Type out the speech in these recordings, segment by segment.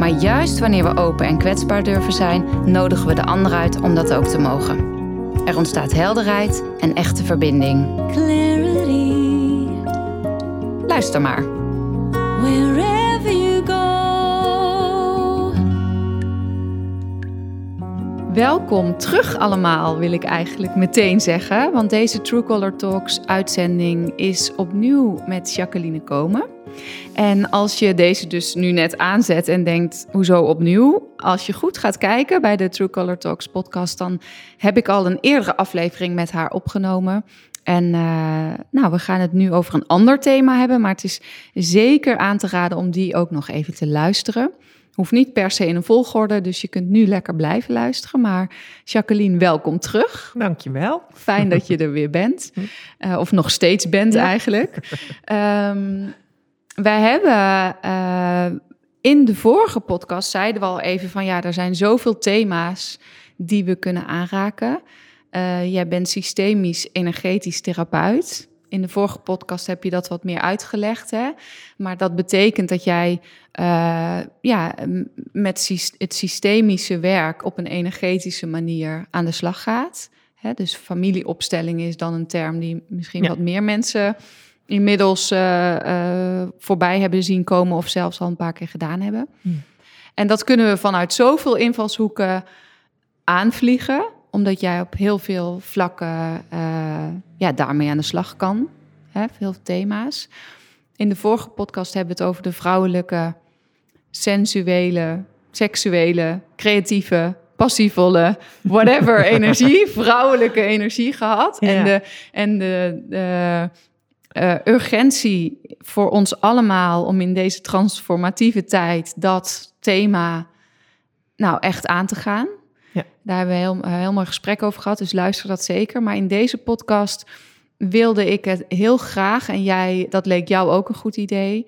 Maar juist wanneer we open en kwetsbaar durven zijn, nodigen we de ander uit om dat ook te mogen. Er ontstaat helderheid en echte verbinding. Clarity, Luister maar. Welkom terug allemaal, wil ik eigenlijk meteen zeggen. Want deze True Color Talks uitzending is opnieuw met Jacqueline Komen. En als je deze dus nu net aanzet en denkt, hoezo opnieuw? Als je goed gaat kijken bij de True Color Talks podcast, dan heb ik al een eerdere aflevering met haar opgenomen. En eh, nou, we gaan het nu over een ander thema hebben, maar het is zeker aan te raden om die ook nog even te luisteren. Hoeft niet per se in een volgorde, dus je kunt nu lekker blijven luisteren. Maar Jacqueline, welkom terug. Dankjewel. Fijn dat je er weer bent. Eh, of nog steeds bent Ja. eigenlijk. Ehm, wij hebben eh, in de vorige podcast zeiden we al even van ja, er zijn zoveel thema's die we kunnen aanraken. Eh, jij bent systemisch energetisch therapeut. In de vorige podcast heb je dat wat meer uitgelegd. Hè? Maar dat betekent dat jij eh, ja, met het systemische werk op een energetische manier aan de slag gaat. Hè? Dus familieopstelling is dan een term die misschien Ja. wat meer mensen inmiddels eh, eh, voorbij hebben zien komen of zelfs al een paar keer gedaan hebben. Hmm. En dat kunnen we vanuit zoveel invalshoeken aanvliegen, omdat jij op heel veel vlakken eh, ja, daarmee aan de slag kan. Hè, veel thema's. In de vorige podcast hebben we het over de vrouwelijke, sensuele, seksuele, creatieve, passievolle, whatever energie, vrouwelijke energie gehad. En de, en de, de eh, urgentie voor ons allemaal om in deze transformatieve tijd dat thema nou echt aan te gaan. Ja. Daar hebben we heel, een heel mooi gesprek over gehad, dus luister dat zeker. Maar in deze podcast wilde ik het heel graag, en jij, dat leek jou ook een goed idee,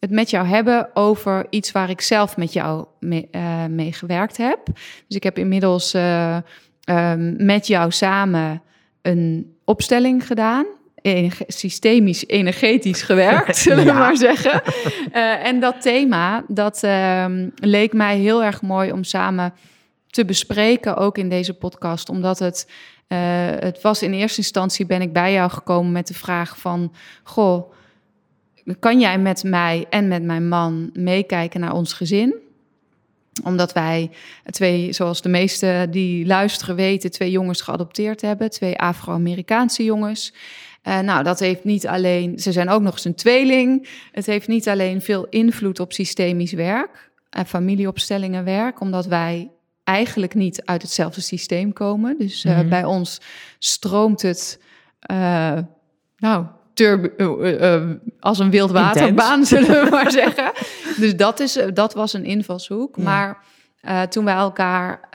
het met jou hebben over iets waar ik zelf met jou mee, eh, mee gewerkt heb. Dus ik heb inmiddels eh, ehm, met jou samen een opstelling gedaan. Energe- systemisch, energetisch gewerkt, zullen we Ja. maar zeggen. Eh, en dat thema, dat ehm, leek mij heel erg mooi om samen te bespreken, ook in deze podcast. Omdat het, eh, het was in eerste instantie, ben ik bij jou gekomen met de vraag van... Goh, kan jij met mij en met mijn man meekijken naar ons gezin? Omdat wij twee, zoals de meesten die luisteren weten, twee jongens geadopteerd hebben. Twee Afro-Amerikaanse jongens. Eh, nou, dat heeft niet alleen, ze zijn ook nog eens een tweeling. Het heeft niet alleen veel invloed op systemisch werk en familieopstellingenwerk, omdat wij eigenlijk niet uit hetzelfde systeem komen. Dus eh, Mhm. bij ons stroomt het, eh, nou, eh, als een wildwaterbaan, zullen we maar zeggen. Dus dat, is, dat was een invalshoek. Ja. Maar toen wij elkaar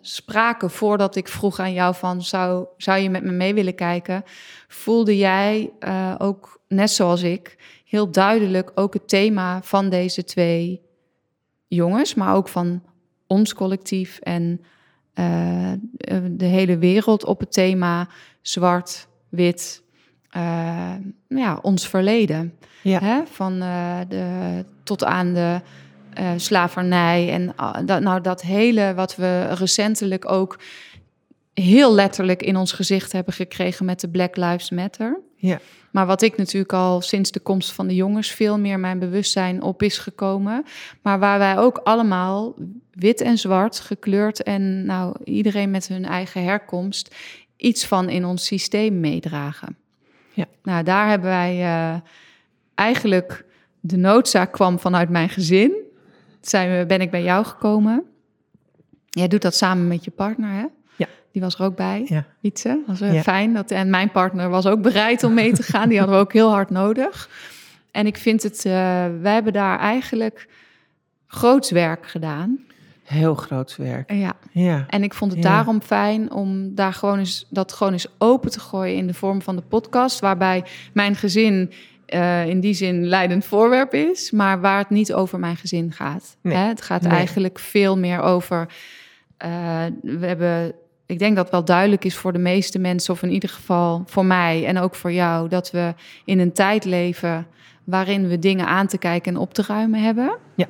spraken, voordat ik vroeg aan jou van... Zou, zou je met me mee willen kijken? Voelde jij ook, net zoals ik, heel duidelijk ook het thema van deze twee jongens... maar ook van ons collectief en eh, de hele wereld op het thema zwart, wit... eh, ja, ons verleden. Ja. Hè? Van eh, de, tot aan de eh, slavernij. En dat, nou, dat hele wat we recentelijk ook heel letterlijk in ons gezicht hebben gekregen met de Black Lives Matter. Ja. Maar wat ik natuurlijk al sinds de komst van de jongens veel meer mijn bewustzijn op is gekomen. Maar waar wij ook allemaal wit en zwart, gekleurd en nou iedereen met hun eigen herkomst iets van in ons systeem meedragen. Ja. Nou, daar hebben wij eh, eigenlijk de noodzaak kwam vanuit mijn gezin. Zijn we, ben ik bij jou gekomen. Jij doet dat samen met je partner, hè? Die was er ook bij. Ja. Wietse. was eh, Ja. fijn. Dat, en mijn partner was ook bereid om mee te gaan. Die hadden we ook heel hard nodig. En ik vind het, eh, wij hebben daar eigenlijk groots werk gedaan. Heel groot werk. Ja. Ja. En ik vond het Ja. daarom fijn om daar gewoon eens, dat gewoon eens open te gooien in de vorm van de podcast. Waarbij mijn gezin eh, in die zin leidend voorwerp is, maar waar het niet over mijn gezin gaat. Nee. Hè? Het gaat Nee. eigenlijk veel meer over. eh, we hebben. Ik denk dat wel duidelijk is voor de meeste mensen, of in ieder geval voor mij en ook voor jou, dat we in een tijd leven waarin we dingen aan te kijken en op te ruimen hebben. Ja.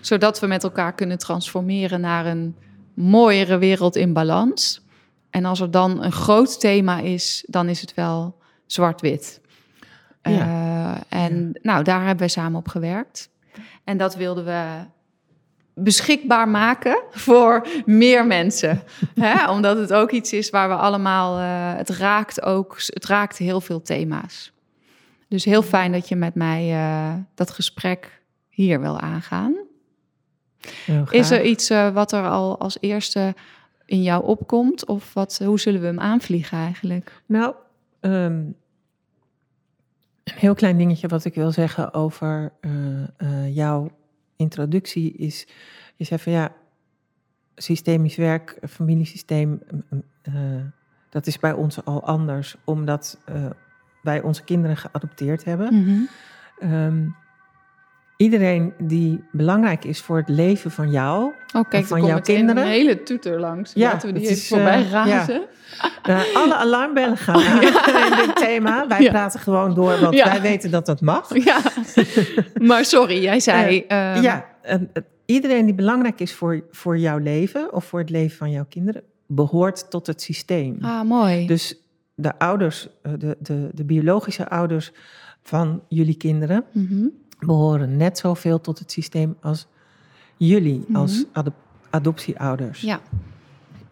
Zodat we met elkaar kunnen transformeren naar een mooiere wereld in balans. En als er dan een groot thema is, dan is het wel zwart-wit. Ja. Eh, en nou, daar hebben we samen op gewerkt. En dat wilden we beschikbaar maken voor meer mensen. Omdat het ook iets is waar we allemaal... eh, het raakt ook... Het raakt heel veel thema's. Dus heel fijn dat je met mij eh, dat gesprek hier wil aangaan. Is er iets eh, wat er al als eerste in jou opkomt? Of wat, hoe zullen we hem aanvliegen eigenlijk? Nou, ehm, een heel klein dingetje wat ik wil zeggen over jouw introductie is, je zei van ja, systemisch werk, familiesysteem, eh, dat is bij ons al anders, omdat eh, wij onze kinderen geadopteerd hebben. Ehm, iedereen die belangrijk is voor het leven van jou, Oh, kijk, van jouw kinderen? een hele toeter langs. Ja, Laten we die even is, voorbij eh, razen. Eh, alle alarmbellen gaan aan in dit thema. Wij Ja. praten gewoon door, want Ja. wij weten dat dat mag. Ja, maar sorry, jij zei... ehm, ja, eh, iedereen die belangrijk is voor, voor jouw leven of voor het leven van jouw kinderen, behoort tot het systeem. Ah, mooi. Dus de ouders, eh, de, de, de biologische ouders van jullie kinderen, Mhm. Behoren net zoveel tot het systeem als jullie, Mhm. als adop- adoptieouders. Ja,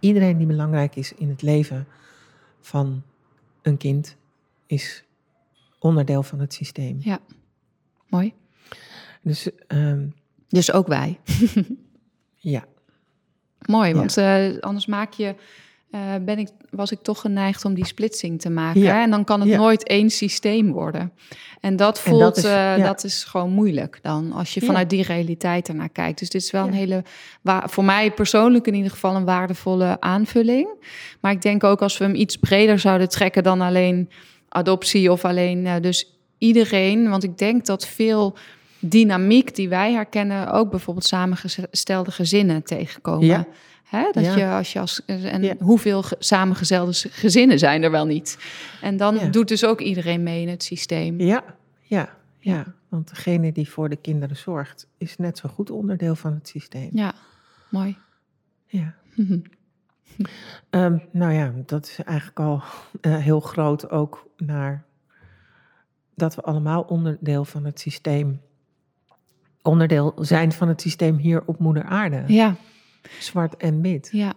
Iedereen die belangrijk is in het leven van een kind, is onderdeel van het systeem. ja. Mooi. Dus ehm, Dus ook wij. ja, Mooi, Ja. want eh, anders maak je, eh, ben ik, was ik toch geneigd om die splitsing te maken. Ja. Hè? En dan kan het Ja. nooit één systeem worden. En dat En voelt, dat is- eh, ja. dat is gewoon moeilijk dan, als je vanuit die realiteit ernaar kijkt. Dus dit is wel een hele, voor mij persoonlijk in ieder geval een waardevolle aanvulling. Maar ik denk ook als we hem iets breder zouden trekken dan alleen adoptie of alleen, eh, dus iedereen. Want ik denk dat veel dynamiek die wij herkennen, ook bijvoorbeeld samengestelde gezinnen tegenkomen. Hè, dat Ja. je als je als en Ja. hoeveel ge- samengestelde s- gezinnen zijn er wel niet? En dan Ja. doet dus ook iedereen mee in het systeem. ja, ja, ja. Want degene die voor de kinderen zorgt, is net zo goed onderdeel van het systeem. Ja, mooi. Ja. Ehm, nou ja, dat is eigenlijk al eh, heel groot ook naar dat we allemaal onderdeel van het systeem, onderdeel zijn van het systeem hier op moeder aarde. Ja, Zwart en wit. ja.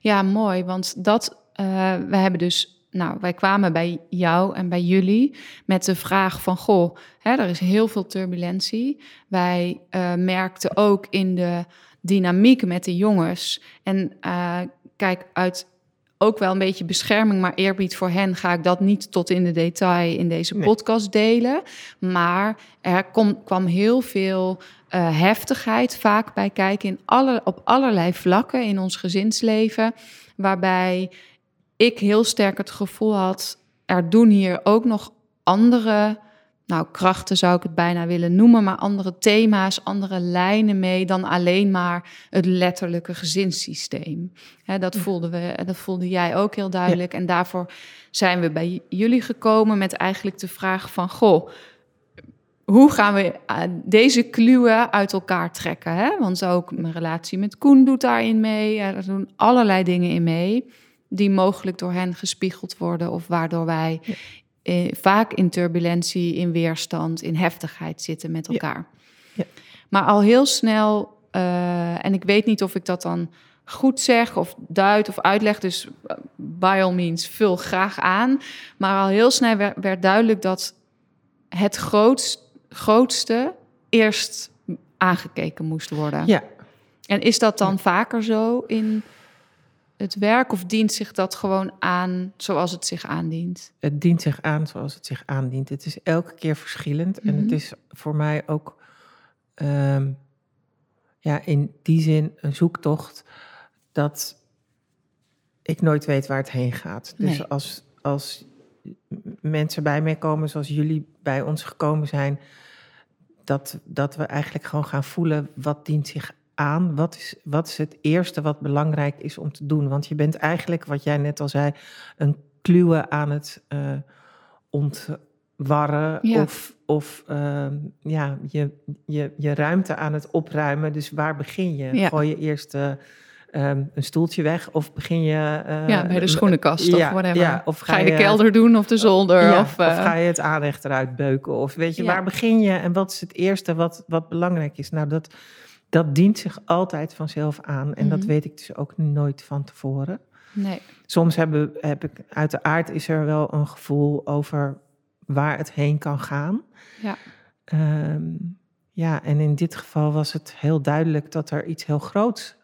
ja, mooi. Want dat, eh we hebben dus, nou, wij kwamen bij jou en bij jullie met de vraag van, goh, hè, er is heel veel turbulentie. Wij eh, merkten ook in de dynamiek met de jongens. En eh, kijk, uit ook wel een beetje bescherming, maar eerbied voor hen ga ik dat niet tot in de detail in deze Nee. podcast delen. Maar er kom, kwam heel veel eh, heftigheid vaak bij kijken in alle, op allerlei vlakken in ons gezinsleven. Waarbij ik heel sterk het gevoel had, er doen hier ook nog andere, nou krachten zou ik het bijna willen noemen, maar andere thema's, andere lijnen mee dan alleen maar het letterlijke gezinssysteem. Dat, voelden we, dat voelde jij ook heel duidelijk. En daarvoor zijn we bij jullie gekomen met eigenlijk de vraag van, goh, hoe gaan we eh, deze kluwen uit elkaar trekken? Hè? Want ook mijn relatie met Koen doet daarin mee. Er doen allerlei dingen in mee die mogelijk door hen gespiegeld worden of waardoor wij eh, vaak in turbulentie, in weerstand, in heftigheid zitten met elkaar. Ja. Maar al heel snel, eh, en ik weet niet of ik dat dan goed zeg of duid of uitleg, dus by all means vul graag aan. Maar al heel snel werd, werd duidelijk dat het grootst, grootste eerst aangekeken moest worden. Ja, En is dat dan vaker zo in het werk of dient zich dat gewoon aan zoals het zich aandient? het dient zich aan zoals het zich aandient. Het is elke keer verschillend. En Mhm. het is voor mij ook. ehm, ja, in die zin een zoektocht dat ik nooit weet waar het heen gaat. Dus Nee. als, als mensen bij mij komen zoals jullie bij ons gekomen zijn, dat, dat we eigenlijk gewoon gaan voelen wat dient zich aan. Wat is, wat is het eerste wat belangrijk is om te doen? Want je bent eigenlijk, wat jij net al zei, een kluwe aan het eh, ontwarren. Ja. Of, of ehm, ja, je, je, je ruimte aan het opruimen. Dus waar begin je? Ja. Gooi je eerst eh, ehm, een stoeltje weg of begin je... eh, ja, bij de schoenenkast of whatever. ja, of ga je de kelder doen of de zolder? ja, of, eh, ga je het aanrecht eruit beuken? Of weet je, waar begin je en wat is het eerste wat, wat belangrijk is? Nou, dat, dat dient zich altijd vanzelf aan. En dat Mhm. weet ik dus ook nooit van tevoren. nee. Soms hebben, heb ik, uit de aard is er wel een gevoel over waar het heen kan gaan. Ja. Ehm, ja, en in dit geval was het heel duidelijk dat er iets heel groots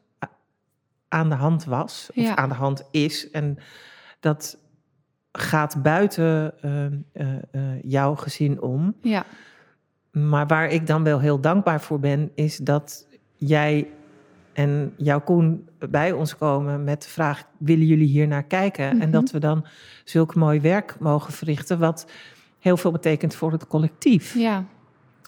aan de hand was. Of Ja. aan de hand is. En dat gaat buiten ehm, eh, eh, jouw gezin om. Ja. Maar waar ik dan wel heel dankbaar voor ben, is dat jij en jouw Koen bij ons komen met de vraag: willen jullie hier naar kijken? En Mhm. dat we dan zulk mooi werk mogen verrichten, wat heel veel betekent voor het collectief. Ja.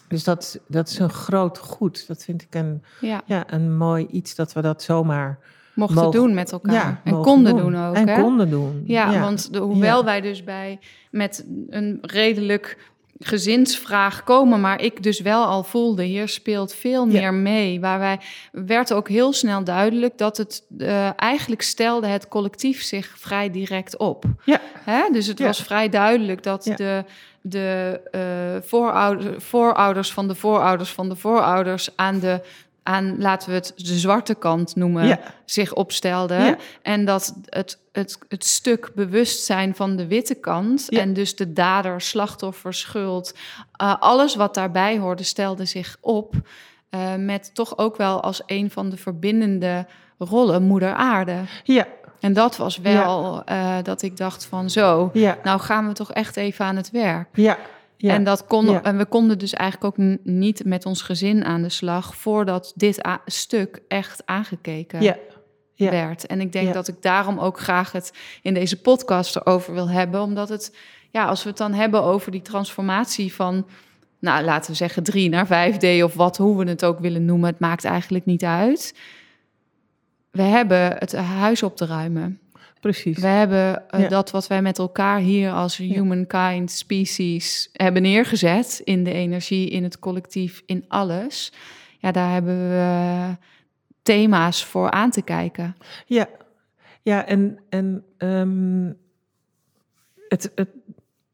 Dus dat, dat is een groot goed. Dat vind ik een, Ja. ja, een mooi iets dat we dat zomaar Mochten mogen- doen met elkaar. ja, en konden doen, ook. En hè? konden doen. Ja, want de, hoewel Ja. wij dus bij met een redelijk gezinsvraag komen, maar ik dus wel al voelde, hier speelt veel meer mee. Waar wij werd ook heel snel duidelijk dat het eh, eigenlijk stelde het collectief zich vrij direct op. Ja. Hè? Dus het was vrij duidelijk dat de, de eh, voorouder, voorouders van de voorouders van de voorouders aan de aan, laten we het de zwarte kant noemen, Ja. zich opstelden. Ja. En dat het, het, het stuk bewustzijn van de witte kant... Ja. en dus de dader, slachtoffer, schuld... eh, alles wat daarbij hoorde, stelde zich op... eh, met toch ook wel als een van de verbindende rollen moeder aarde. Ja, En dat was wel eh, dat ik dacht van zo... ja, nou gaan we toch echt even aan het werk. ja. Ja. En, dat kon, Ja. en we konden dus eigenlijk ook niet met ons gezin aan de slag... voordat dit stuk echt aangekeken ja. Ja. werd. En ik denk dat ik daarom ook graag het in deze podcast erover wil hebben. Omdat het, ja, als we het dan hebben over die transformatie van, nou laten we zeggen 3 naar 5D of wat, hoe we het ook willen noemen, het maakt eigenlijk niet uit. We hebben het huis op te ruimen. Precies. We hebben eh, Ja. dat wat wij met elkaar hier als humankind species hebben neergezet in de energie, in het collectief, in alles. Ja, daar hebben we thema's voor aan te kijken. Ja, ja en, en ehm, het, het,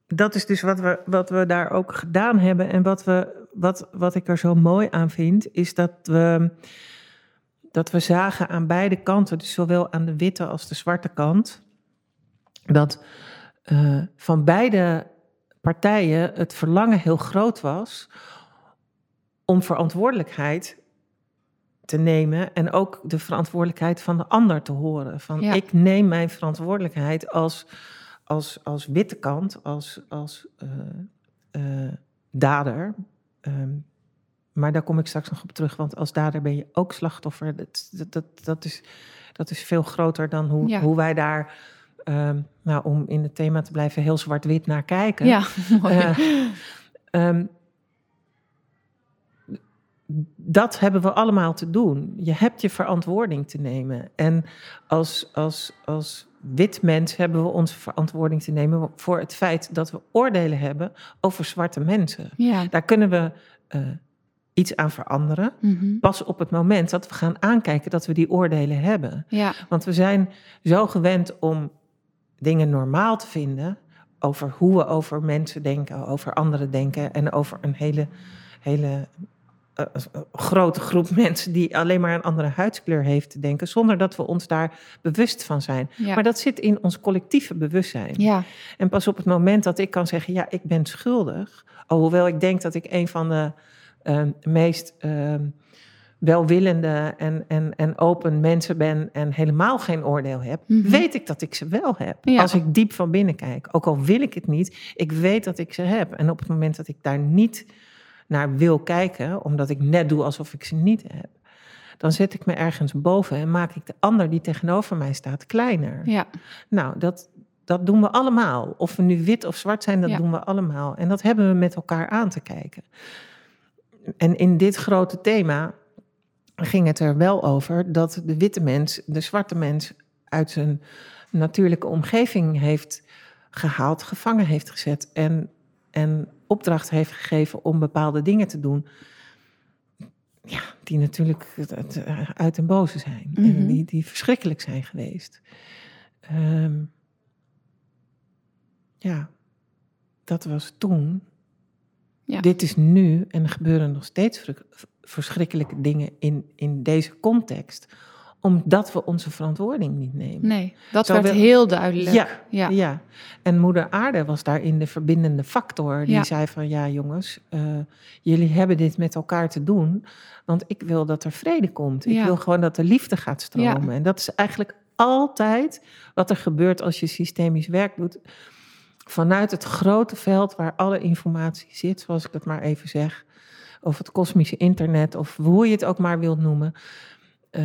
dat is dus wat we, wat we daar ook gedaan hebben. En wat, we, wat, wat ik er zo mooi aan vind, is dat we, dat we zagen aan beide kanten, dus zowel aan de witte als de zwarte kant, dat eh, van beide partijen het verlangen heel groot was om verantwoordelijkheid te nemen en ook de verantwoordelijkheid van de ander te horen. Van Ja. ik neem mijn verantwoordelijkheid als, als, als witte kant, als, als eh, eh, dader. Ehm, maar daar kom ik straks nog op terug, want als dader ben je ook slachtoffer. Dat, dat, dat, dat, is, dat is veel groter dan hoe, Ja. hoe wij daar, ehm, nou, om in het thema te blijven, heel zwart-wit naar kijken. Ja, mooi. Eh, ehm, dat hebben we allemaal te doen. Je hebt je verantwoording te nemen. En als, als, als wit mens hebben we onze verantwoording te nemen voor het feit dat we oordelen hebben over zwarte mensen. ja. Daar kunnen we eh, iets aan veranderen. Mhm. Pas op het moment dat we gaan aankijken dat we die oordelen hebben. ja, Want we zijn zo gewend om dingen normaal te vinden over hoe we over mensen denken, over anderen denken en over een hele, hele eh, eh, grote groep mensen die alleen maar een andere huidskleur heeft te denken, zonder dat we ons daar bewust van zijn. ja. Maar dat zit in ons collectieve bewustzijn. ja, En pas op het moment dat ik kan zeggen, ja, ik ben schuldig, alhoewel ik denk dat ik een van de meest eh, welwillende en, en, en open mensen ben en helemaal geen oordeel heb, Mhm. weet ik dat ik ze wel heb. Ja. Als ik diep van binnen kijk. Ook al wil ik het niet, ik weet dat ik ze heb. En op het moment dat ik daar niet naar wil kijken, omdat ik net doe alsof ik ze niet heb, dan zet ik me ergens boven en maak ik de ander die tegenover mij staat kleiner. Ja, Nou, dat, dat doen we allemaal. Of we nu wit of zwart zijn, dat Ja. doen we allemaal. En dat hebben we met elkaar aan te kijken. En in dit grote thema ging het er wel over dat de witte mens de zwarte mens uit zijn natuurlijke omgeving heeft gehaald, gevangen heeft gezet en, en opdracht heeft gegeven om bepaalde dingen te doen. Ja, die natuurlijk eh, uit en boze zijn. En Mhm. die, die verschrikkelijk zijn geweest. Ehm, ja, dat was toen. Ja. Dit is nu en er gebeuren nog steeds ver- verschrikkelijke dingen in, in deze context. Omdat we onze verantwoording niet nemen. nee, dat werd heel duidelijk. Ja, ja. ja. en moeder aarde was daarin de verbindende factor. Die Ja. zei van, ja jongens, eh, jullie hebben dit met elkaar te doen. Want ik wil dat er vrede komt. Ik wil gewoon dat de liefde gaat stromen. En dat is eigenlijk altijd wat er gebeurt als je systemisch werk doet. Vanuit het grote veld waar alle informatie zit, zoals ik het maar even zeg. Of het kosmische internet, of hoe je het ook maar wilt noemen. Eh,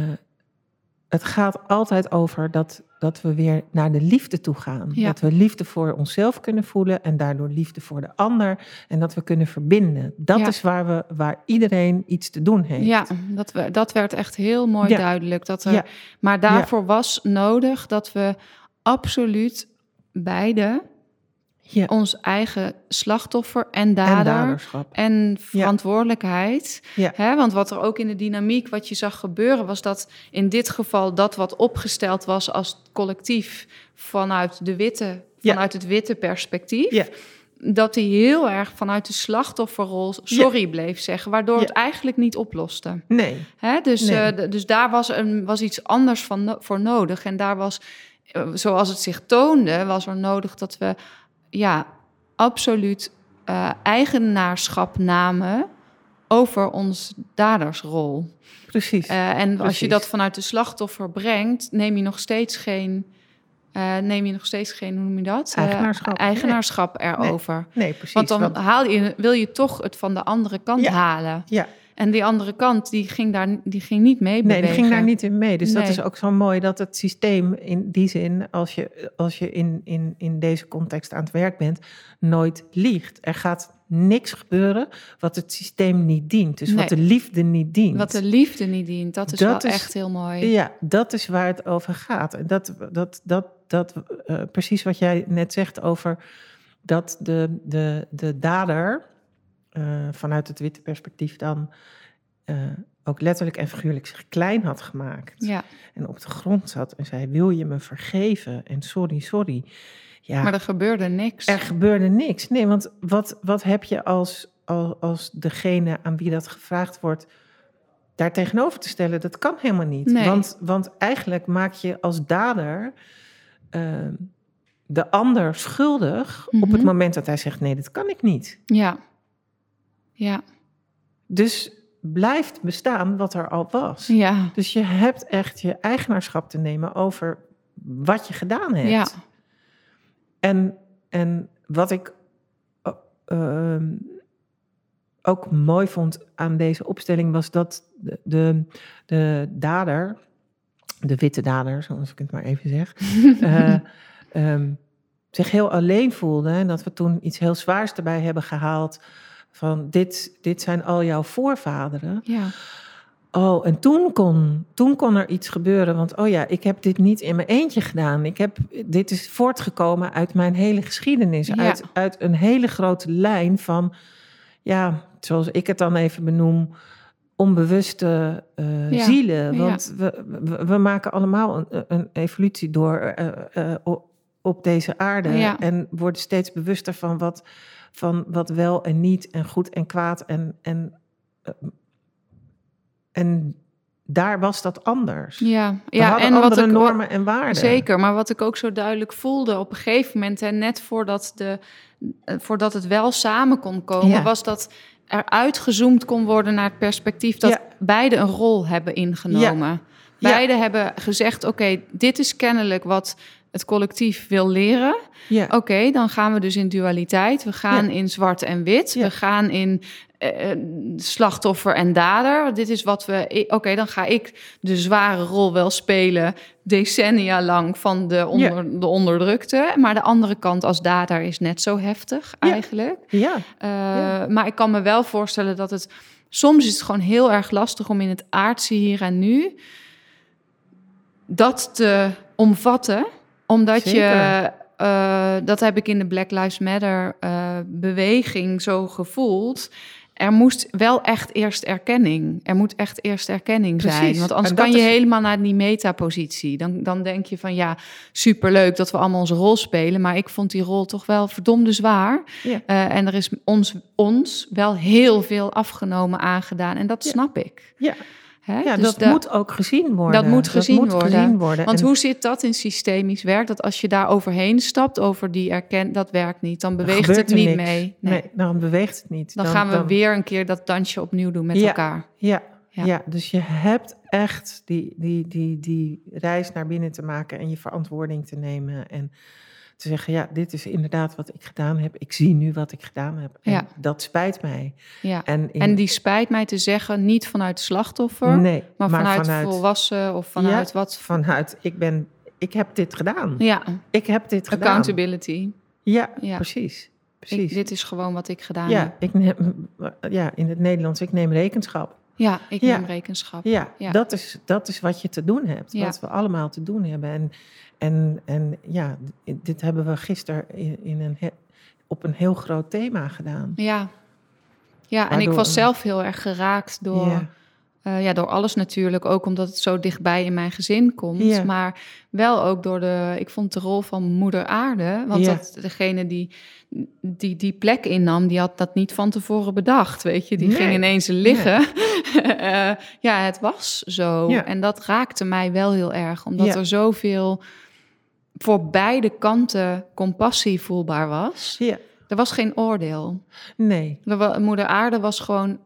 het gaat altijd over dat, dat we weer naar de liefde toe gaan. Ja. Dat we liefde voor onszelf kunnen voelen en daardoor liefde voor de ander. En dat we kunnen verbinden. Dat Ja. is waar, we, waar iedereen iets te doen heeft. Ja, dat, we- dat werd echt heel mooi Ja. duidelijk. Dat er. Maar daarvoor was nodig dat we absoluut beide Ja. ons eigen slachtoffer en En dader daderschap. en verantwoordelijkheid. Ja. Hè, want wat er ook in de dynamiek wat je zag gebeuren, was dat in dit geval dat wat opgesteld was als collectief vanuit de witte, vanuit het witte perspectief. Dat hij heel erg vanuit de slachtofferrol sorry bleef zeggen, waardoor het eigenlijk niet oploste. Nee. Hè? Dus, Nee. eh, dus daar was, een, was iets anders van voor nodig. En daar was, eh, zoals het zich toonde, was er nodig dat we ja, absoluut eh, eigenaarschap namen over ons dadersrol. Precies. Eh, en als je dat vanuit de slachtoffer brengt, neem je nog steeds geen. eh, neem je nog steeds geen, hoe noem je dat? Eigenaarschap. eigenaarschap erover. nee, precies. Want dan haal je, wil je toch het van de andere kant Ja. halen. ja, En die andere kant, die ging, daar, die ging niet mee nee, bewegen. die ging daar niet in mee. Dus dat Nee. is ook zo mooi dat het systeem in die zin, als je, als je in, in, in deze context aan het werk bent, nooit liegt. Er gaat niks gebeuren wat het systeem niet dient. Dus wat Nee. de liefde niet dient. Wat de liefde niet dient, dat is Dat wel is- echt heel mooi. Ja, dat is waar het over gaat. En dat, dat, dat, dat eh, precies wat jij net zegt over dat de, de, de dader, eh, vanuit het witte perspectief dan, eh, ook letterlijk en figuurlijk zich klein had gemaakt. Ja, En op de grond zat en zei, wil je me vergeven? En sorry, sorry. Ja, maar er gebeurde niks. er gebeurde niks. Nee, want wat, wat heb je als, als, als degene aan wie dat gevraagd wordt daar tegenover te stellen? Dat kan helemaal niet. Nee. Want, want eigenlijk maak je als dader ehm, de ander schuldig op het Mhm. moment dat hij zegt: nee, dat kan ik niet. Ja. Ja. Dus blijft bestaan wat er al was. Ja. Dus je hebt echt je eigenaarschap te nemen over wat je gedaan hebt. Ja. En, en wat ik eh, ehm, ook mooi vond aan deze opstelling was dat de, de, de dader, de witte dader, zoals ik het maar even zeg, eh, ehm, zich heel alleen voelde. En dat we toen iets heel zwaars erbij hebben gehaald. Van dit, dit zijn al jouw voorvaderen. Ja. Oh, en toen kon, toen kon er iets gebeuren. Want oh ja, ik heb dit niet in mijn eentje gedaan. Ik heb, dit is voortgekomen uit mijn hele geschiedenis. Ja. Uit, uit een hele grote lijn van, ja, zoals ik het dan even benoem, onbewuste Ja, zielen. ja. Want we, we, we maken allemaal een, een evolutie door eh, eh, op, deze aarde. En worden steeds bewuster van wat, van wat wel en niet en goed en kwaad en... en eh, en daar was dat anders. Ja. We ja. En wat ik normen en waarden. Zeker, maar wat ik ook zo duidelijk voelde op een gegeven moment, en net voordat, de, eh, voordat het wel samen kon komen, Ja. was dat er uitgezoomd kon worden naar het perspectief dat Ja. beide een rol hebben ingenomen. Ja. Beide hebben gezegd: oké, dit is kennelijk wat het collectief wil leren. Ja. Oké, dan gaan we dus in dualiteit. We gaan Ja. in zwart en wit. Ja. We gaan in eh, eh, slachtoffer en dader. Dit is wat we. Oké, dan ga ik de zware rol wel spelen, decennia lang van de, onder, de onderdrukte. Maar de andere kant als dader is net zo heftig eigenlijk. Ja, Eh, Ja. Maar ik kan me wel voorstellen dat het. Soms is het gewoon heel erg lastig om in het aardse hier en nu dat te omvatten, omdat je. Eh, dat heb ik in de Black Lives Matter eh, beweging zo gevoeld. Er moest wel echt eerst erkenning. Er moet echt eerst erkenning zijn. Want anders kan je is- helemaal naar die metapositie. Dan, dan denk je van ja, superleuk dat we allemaal onze rol spelen. Maar ik vond die rol toch wel verdomde zwaar. Ja. Eh, en er is ons, ons wel heel veel afgenomen aangedaan. En dat Ja. snap ik. ja. Hè? ja Dus dat da- moet ook gezien worden. Dat moet gezien worden. gezien worden. Want En- hoe zit dat in systemisch werk? Dat als je daar overheen stapt, over die erken, dat werkt niet. Dan beweegt het niet niks. mee. Nee. Nee. dan beweegt het niet. Dan, gaan we weer een keer dat dansje opnieuw doen met Ja. elkaar. Ja, Ja. ja. dus je hebt echt die, die, die, die reis naar binnen te maken en je verantwoording te nemen. En te zeggen, ja, dit is inderdaad wat ik gedaan heb. Ik zie nu wat ik gedaan heb. En Ja. dat spijt mij. Ja. En, in- En die spijt mij te zeggen, niet vanuit slachtoffer, nee, maar, vanuit, volwassen of vanuit wat. Vanuit, ik ben, ik heb dit gedaan. Ja, Ik heb dit gedaan. accountability. Ja, Ja. precies. Ik, precies. dit is gewoon wat ik gedaan ja, heb. ik neem, ja, in het Nederlands, ik neem rekenschap. Ja, ik Ja. neem rekenschap. Ja, Ja. Dat, is, dat is wat je te doen hebt. Ja. Wat we allemaal te doen hebben. En, en, en ja, dit hebben we gisteren in, in een he- op een heel groot thema gedaan. Ja, ja en ik was zelf heel erg geraakt door, Ja. eh, ja, door alles natuurlijk. Ook omdat het zo dichtbij in mijn gezin komt. Ja. Maar wel ook door de, ik vond de rol van moeder aarde. Want Ja. dat, degene die, die die plek innam, die had dat niet van tevoren bedacht, weet je. Die Nee. ging ineens liggen. Eh, ja, het was zo. En dat raakte mij wel heel erg. Omdat er zoveel voor beide kanten compassie voelbaar was. Ja, Er was geen oordeel. nee. Er Moeder Aarde was gewoon,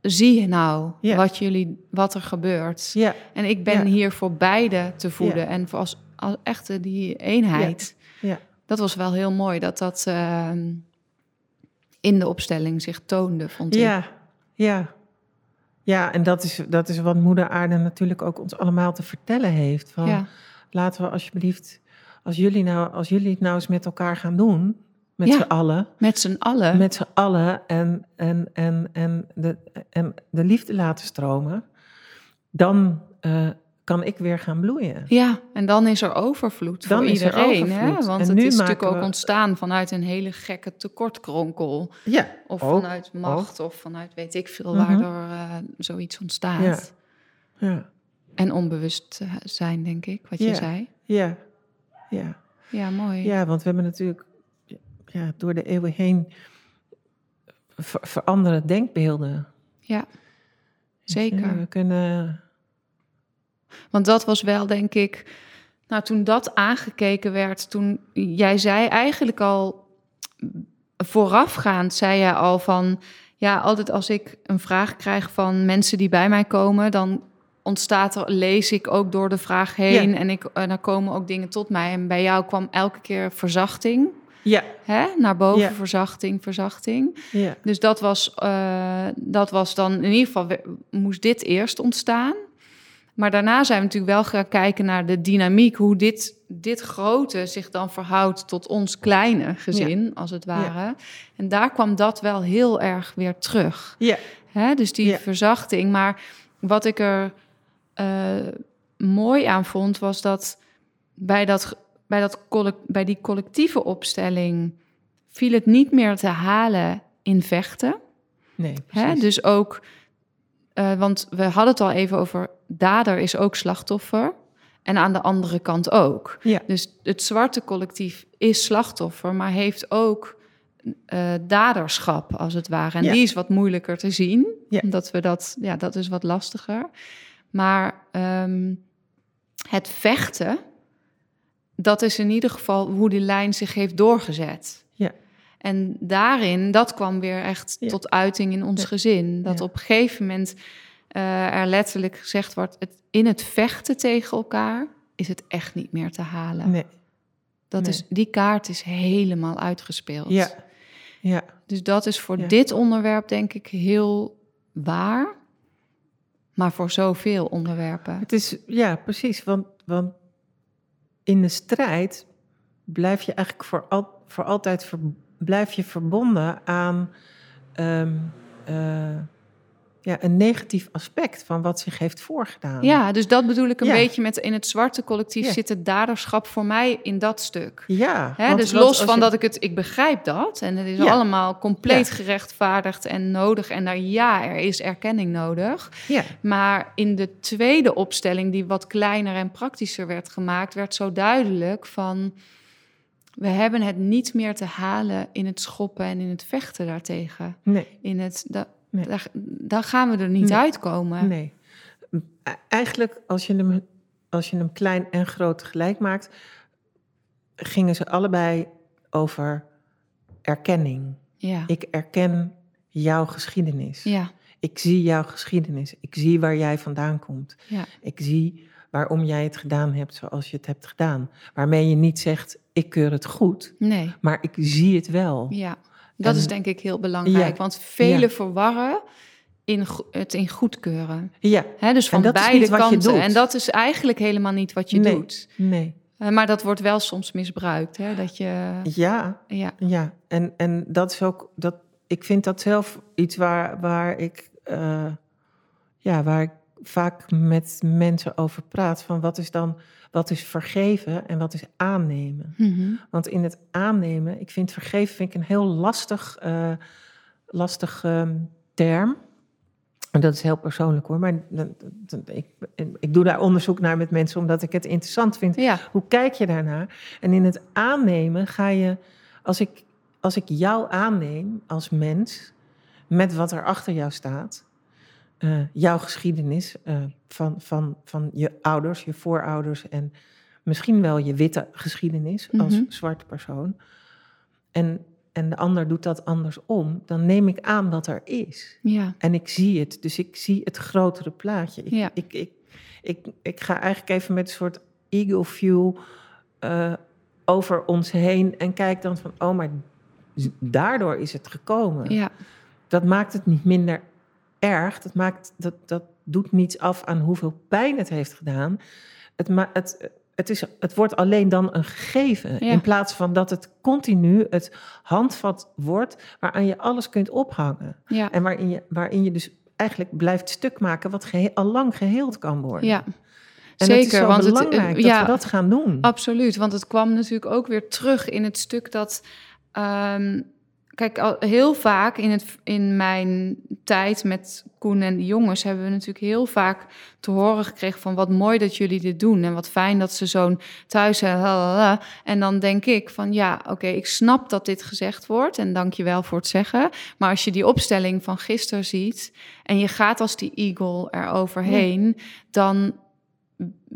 zie nou Ja. wat, jullie, wat er gebeurt. Ja, En ik ben Ja. hier voor beide te voeden. En voor als, als echte die eenheid. ja, Dat was wel heel mooi dat dat ehm, in de opstelling zich toonde, vond ik. ja, ja. Ja, en dat is, dat is wat Moeder Aarde natuurlijk ook ons allemaal te vertellen heeft. Van. Laten we alsjeblieft, als jullie, nou, als jullie het nou eens met elkaar gaan doen, met Ja. z'n allen, Met z'n allen. met z'n allen en, en, en, en, de, en de liefde laten stromen, dan eh, kan ik weer gaan bloeien. Ja, en dan is er overvloed Dan voor er iedereen. Hè? Want En het nu is natuurlijk ook ontstaan vanuit een hele gekke tekortkronkel. Ja, Of Ook, vanuit macht, of vanuit weet ik veel, Mhm. waardoor eh, zoiets ontstaat. Ja. ja, En onbewust eh, zijn, denk ik, wat je zei. ja, ja. Ja, mooi. Ja, want we hebben natuurlijk ja, door de eeuwen heen ver- veranderen denkbeelden. Ja, zeker. Ja, we kunnen. Want dat was wel, denk ik, nou toen dat aangekeken werd, toen jij zei eigenlijk al voorafgaand, zei je al van, ja, altijd als ik een vraag krijg van mensen die bij mij komen, dan ontstaat er, lees ik ook door de vraag heen Ja. en ik, en dan komen ook dingen tot mij. En bij jou kwam elke keer verzachting, Ja, hè, naar boven, Ja. verzachting, verzachting. ja, Dus dat was, eh, dat was dan in ieder geval, moest dit eerst ontstaan. Maar daarna zijn we natuurlijk wel gaan kijken naar de dynamiek, hoe dit, dit grote zich dan verhoudt tot ons kleine gezin, als het ware. En daar kwam dat wel heel erg weer terug. ja, Hè? Dus die verzachting. Maar wat ik er eh, mooi aan vond, was dat bij, dat, bij, dat bij die collectieve opstelling viel het niet meer te halen in vechten. nee, Hè? Dus ook, eh, want we hadden het al even over, dader is ook slachtoffer. En aan de andere kant ook. Ja. Dus het zwarte collectief is slachtoffer, maar heeft ook eh, daderschap, als het ware. En Ja. die is wat moeilijker te zien, Ja. omdat we dat, ja, dat is wat lastiger. Maar ehm, het vechten, dat is in ieder geval hoe die lijn zich heeft doorgezet. Ja. En daarin, dat kwam weer echt Ja. tot uiting in ons Ja. gezin. Dat Ja. op een gegeven moment eh, er letterlijk gezegd wordt... Het, in het vechten tegen elkaar is het echt niet meer te halen. Nee, dat nee. is, die kaart is helemaal uitgespeeld. ja, Ja, Dus dat is voor dit onderwerp denk ik heel waar. Maar voor zoveel onderwerpen. het is, ja, precies. Want, want in de strijd blijf je eigenlijk voor, al, voor altijd blijf je verbonden aan ehm, eh, ja, een negatief aspect van wat zich heeft voorgedaan. Ja, dus dat bedoel ik een Ja. beetje met in het zwarte collectief Ja. zit het daderschap voor mij in dat stuk. Ja, Hè, dus los van je- dat ik het, ik begrijp dat en het is Ja. allemaal compleet gerechtvaardigd en nodig. En daar ja, er is erkenning nodig. Ja, Maar in de tweede opstelling, die wat kleiner en praktischer werd gemaakt, werd zo duidelijk van we hebben het niet meer te halen in het schoppen en in het vechten daartegen. nee. In het, Nee. daar, daar gaan we er niet Nee. uitkomen. Nee. E- Eigenlijk, als je, hem, als je hem klein en groot tegelijk maakt, gingen ze allebei over erkenning. Ja. Ik erken jouw geschiedenis. ja, Ik zie jouw geschiedenis. Ik zie waar jij vandaan komt. ja, Ik zie waarom jij het gedaan hebt zoals je het hebt gedaan. Waarmee je niet zegt, ik keur het goed, nee. maar ik zie het wel. Ja, dat En- is denk ik heel belangrijk. Ja, Want velen ja. verwarren in het in goedkeuren. Ja, dus van beide kanten. En dat is eigenlijk helemaal niet wat je Nee. doet. nee. Eh, maar dat wordt wel soms misbruikt. Hè? Dat je, Ja, ja, Ja, en, en dat is ook, dat, ik vind dat zelf iets waar, waar ik, eh, ja, waar ik vaak met mensen over praat. Van wat is dan, wat is vergeven en wat is aannemen? Mhm. Want in het aannemen, ik vind vergeven vind ik een heel lastig, eh, lastig ehm, term. En dat is heel persoonlijk hoor, maar ik, ik doe daar onderzoek naar met mensen omdat ik het interessant vind ja, hoe kijk je daarnaar? En in het aannemen ga je, als ik, als ik jou aanneem als mens, met wat er achter jou staat, eh, jouw geschiedenis eh, van, van, van je ouders, je voorouders en misschien wel je witte geschiedenis als Mhm. zwarte persoon. En, en de ander doet dat andersom, dan neem ik aan wat er is. ja, En ik zie het, dus ik zie het grotere plaatje. Ik, Ja. ik, ik, ik, ik ga eigenlijk even met een soort eagle view eh, over ons heen en kijk dan van, oh, maar daardoor is het gekomen. ja, Dat maakt het niet minder erg. Dat, maakt, dat, dat doet niets af aan hoeveel pijn het heeft gedaan. Het, ma het, het, is, het wordt alleen dan een gegeven. Ja. In plaats van dat het continu het handvat wordt waaraan je alles kunt ophangen. ja, En waarin je, waarin je dus eigenlijk blijft stuk maken wat gehe- al lang geheeld kan worden. ja. en het is Zeker, zo want het- belangrijk eh, dat ja. we dat gaan doen. Absoluut, want het kwam natuurlijk ook weer terug in het stuk dat. ehm, kijk, al heel vaak in, het, in mijn tijd met Koen en de jongens hebben we natuurlijk heel vaak te horen gekregen van wat mooi dat jullie dit doen en wat fijn dat ze zo'n thuis hebben. lalala. En dan denk ik van ja, oké, ik snap dat dit gezegd wordt en dank je wel voor het zeggen. Maar als je die opstelling van gisteren ziet en je gaat als die eagle eroverheen, dan